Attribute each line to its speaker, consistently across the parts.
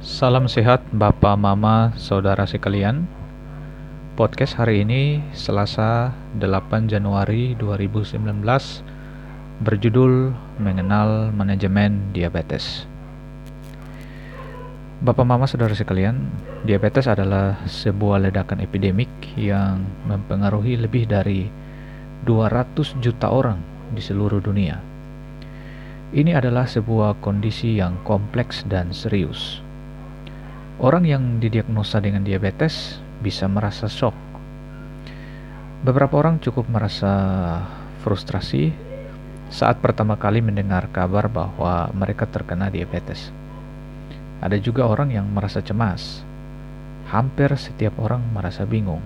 Speaker 1: Salam sehat Bapak, Mama, Saudara sekalian. Podcast hari ini Selasa 8 Januari 2019 berjudul Mengenal Manajemen Diabetes. Bapak, Mama, Saudara sekalian, diabetes adalah sebuah ledakan epidemik yang mempengaruhi lebih dari 200 juta orang di seluruh dunia. Ini adalah sebuah kondisi yang kompleks dan serius. Orang yang didiagnosa dengan diabetes bisa merasa shock. Beberapa orang cukup merasa frustrasi saat pertama kali mendengar kabar bahwa mereka terkena diabetes. Ada juga orang yang merasa cemas. Hampir setiap orang merasa bingung.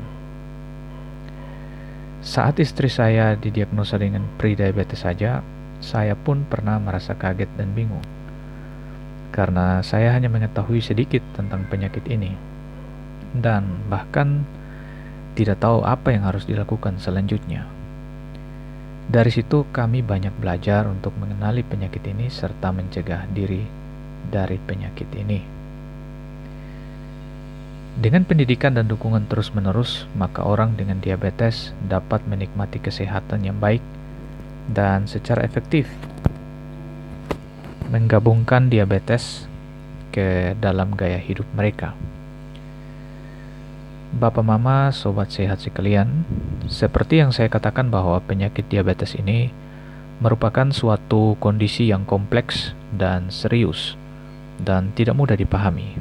Speaker 1: Saat istri saya didiagnosa dengan prediabetes saja, saya pun pernah merasa kaget dan bingung. Karena saya hanya mengetahui sedikit tentang penyakit ini. Dan bahkan tidak tahu apa yang harus dilakukan selanjutnya. Dari situ kami banyak belajar untuk mengenali penyakit ini serta mencegah diri dari penyakit ini. Dengan pendidikan dan dukungan terus-menerus, maka orang dengan diabetes dapat menikmati kesehatan yang baik dan secara efektif menggabungkan diabetes ke dalam gaya hidup mereka. Bapak Mama, sobat sehat sekalian, seperti yang saya katakan bahwa penyakit diabetes ini merupakan suatu kondisi yang kompleks dan serius dan tidak mudah dipahami.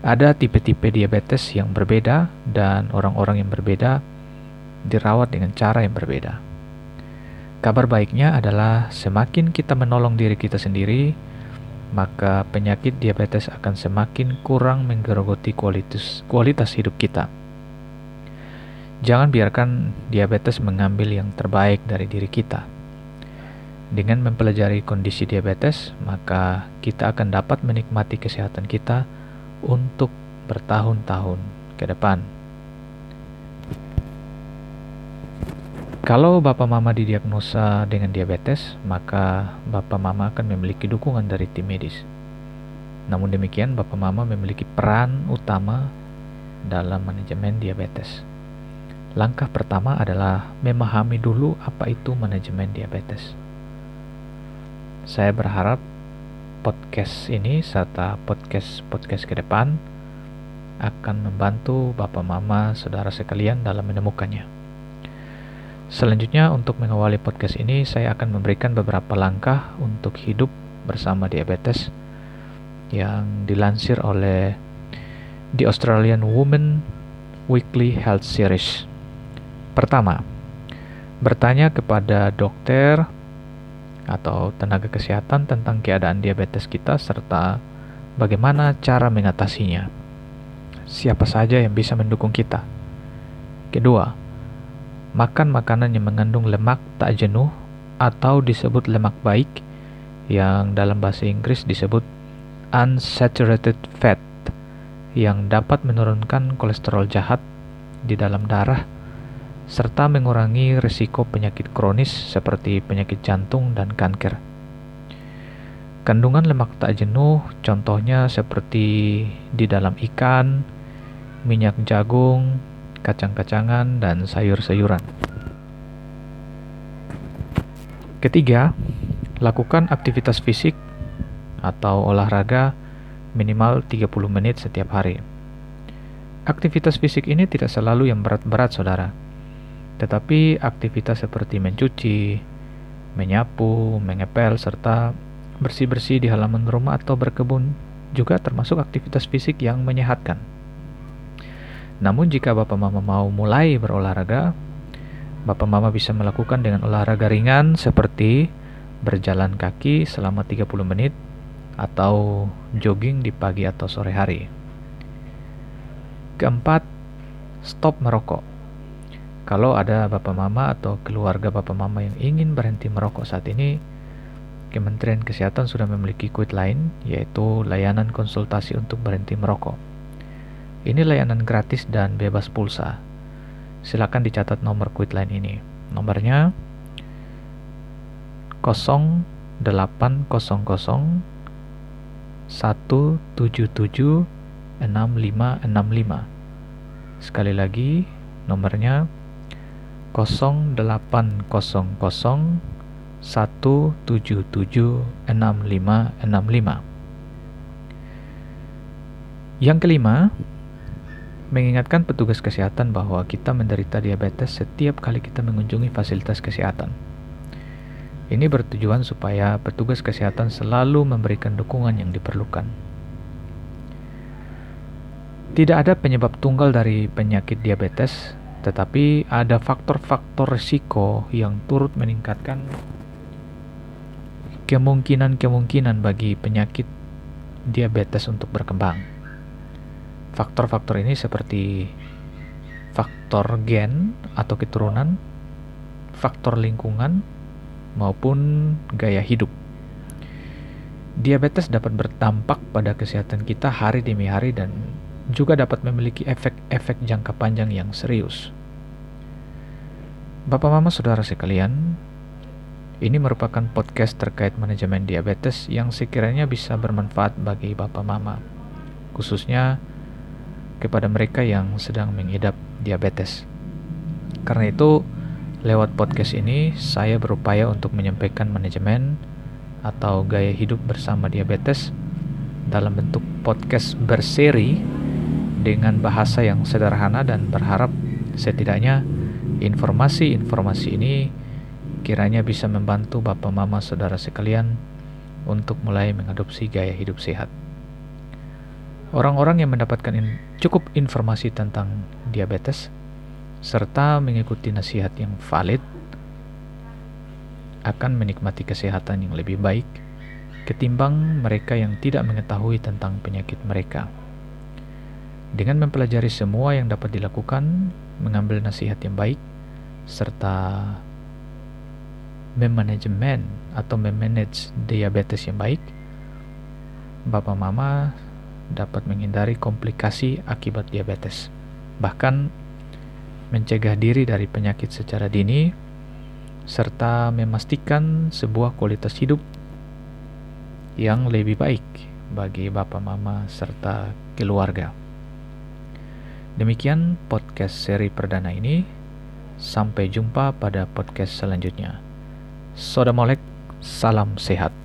Speaker 1: Ada tipe-tipe diabetes yang berbeda, dan orang-orang yang berbeda dirawat dengan cara yang berbeda. Kabar baiknya adalah semakin kita menolong diri kita sendiri, maka penyakit diabetes akan semakin kurang menggerogoti kualitas, kualitas hidup kita. Jangan biarkan diabetes mengambil yang terbaik dari diri kita dengan mempelajari kondisi diabetes, maka kita akan dapat menikmati kesehatan kita untuk bertahun-tahun ke depan. Kalau Bapak Mama didiagnosa dengan diabetes, maka Bapak Mama akan memiliki dukungan dari tim medis. Namun demikian, Bapak Mama memiliki peran utama dalam manajemen diabetes. Langkah pertama adalah memahami dulu apa itu manajemen diabetes. Saya berharap podcast ini serta podcast-podcast ke depan akan membantu Bapak Mama Saudara sekalian dalam menemukannya. Selanjutnya untuk mengawali podcast ini saya akan memberikan beberapa langkah untuk hidup bersama diabetes yang dilansir oleh The Australian Woman Weekly Health Series. Pertama, bertanya kepada dokter atau tenaga kesehatan tentang keadaan diabetes kita serta bagaimana cara mengatasinya. Siapa saja yang bisa mendukung kita. Kedua, makan makanan yang mengandung lemak tak jenuh atau disebut lemak baik yang dalam bahasa Inggris disebut unsaturated fat yang dapat menurunkan kolesterol jahat di dalam darah serta mengurangi risiko penyakit kronis seperti penyakit jantung dan kanker. Kandungan lemak tak jenuh contohnya seperti di dalam ikan, minyak jagung, kacang-kacangan, dan sayur-sayuran. Ketiga, lakukan aktivitas fisik atau olahraga minimal 30 menit setiap hari. Aktivitas fisik ini tidak selalu yang berat-berat, saudara tetapi aktivitas seperti mencuci, menyapu, mengepel, serta bersih-bersih di halaman rumah atau berkebun juga termasuk aktivitas fisik yang menyehatkan. Namun jika Bapak Mama mau mulai berolahraga, Bapak Mama bisa melakukan dengan olahraga ringan seperti berjalan kaki selama 30 menit atau jogging di pagi atau sore hari. Keempat, stop merokok. Kalau ada bapak mama atau keluarga bapak mama yang ingin berhenti merokok saat ini, Kementerian Kesehatan sudah memiliki quit line, yaitu layanan konsultasi untuk berhenti merokok. Ini layanan gratis dan bebas pulsa. Silakan dicatat nomor quit line ini. Nomornya 0800 19 177 6565. Sekali lagi nomornya 0800 177 6565. Yang kelima, mengingatkan petugas kesehatan bahwa kita menderita diabetes setiap kali kita mengunjungi fasilitas kesehatan. Ini bertujuan supaya petugas kesehatan selalu memberikan dukungan yang diperlukan. Tidak ada penyebab tunggal dari penyakit diabetes, tetapi ada faktor-faktor risiko yang turut meningkatkan kemungkinan-kemungkinan bagi penyakit diabetes untuk berkembang. Faktor-faktor ini seperti faktor gen atau keturunan, faktor lingkungan, maupun gaya hidup. Diabetes dapat berdampak pada kesehatan kita hari demi hari dan juga dapat memiliki efek-efek jangka panjang yang serius. Bapak Mama Saudara sekalian, ini merupakan podcast terkait manajemen diabetes yang sekiranya bisa bermanfaat bagi Bapak Mama, khususnya kepada mereka yang sedang mengidap diabetes. Karena itu, lewat podcast ini saya berupaya untuk menyampaikan manajemen atau gaya hidup bersama diabetes dalam bentuk podcast berseri dengan bahasa yang sederhana dan berharap setidaknya informasi-informasi ini kiranya bisa membantu Bapak Mama Saudara sekalian untuk mulai mengadopsi gaya hidup sehat. Orang-orang yang mendapatkan in cukup informasi tentang diabetes serta mengikuti nasihat yang valid akan menikmati kesehatan yang lebih baik ketimbang mereka yang tidak mengetahui tentang penyakit mereka. Dengan mempelajari semua yang dapat dilakukan, mengambil nasihat yang baik, serta memanajemen atau memanage diabetes yang baik, Bapak Mama dapat menghindari komplikasi akibat diabetes. Bahkan mencegah diri dari penyakit secara dini serta memastikan sebuah kualitas hidup yang lebih baik bagi bapak mama serta keluarga. Demikian podcast seri perdana ini. Sampai jumpa pada podcast selanjutnya. Soda Molek, salam sehat.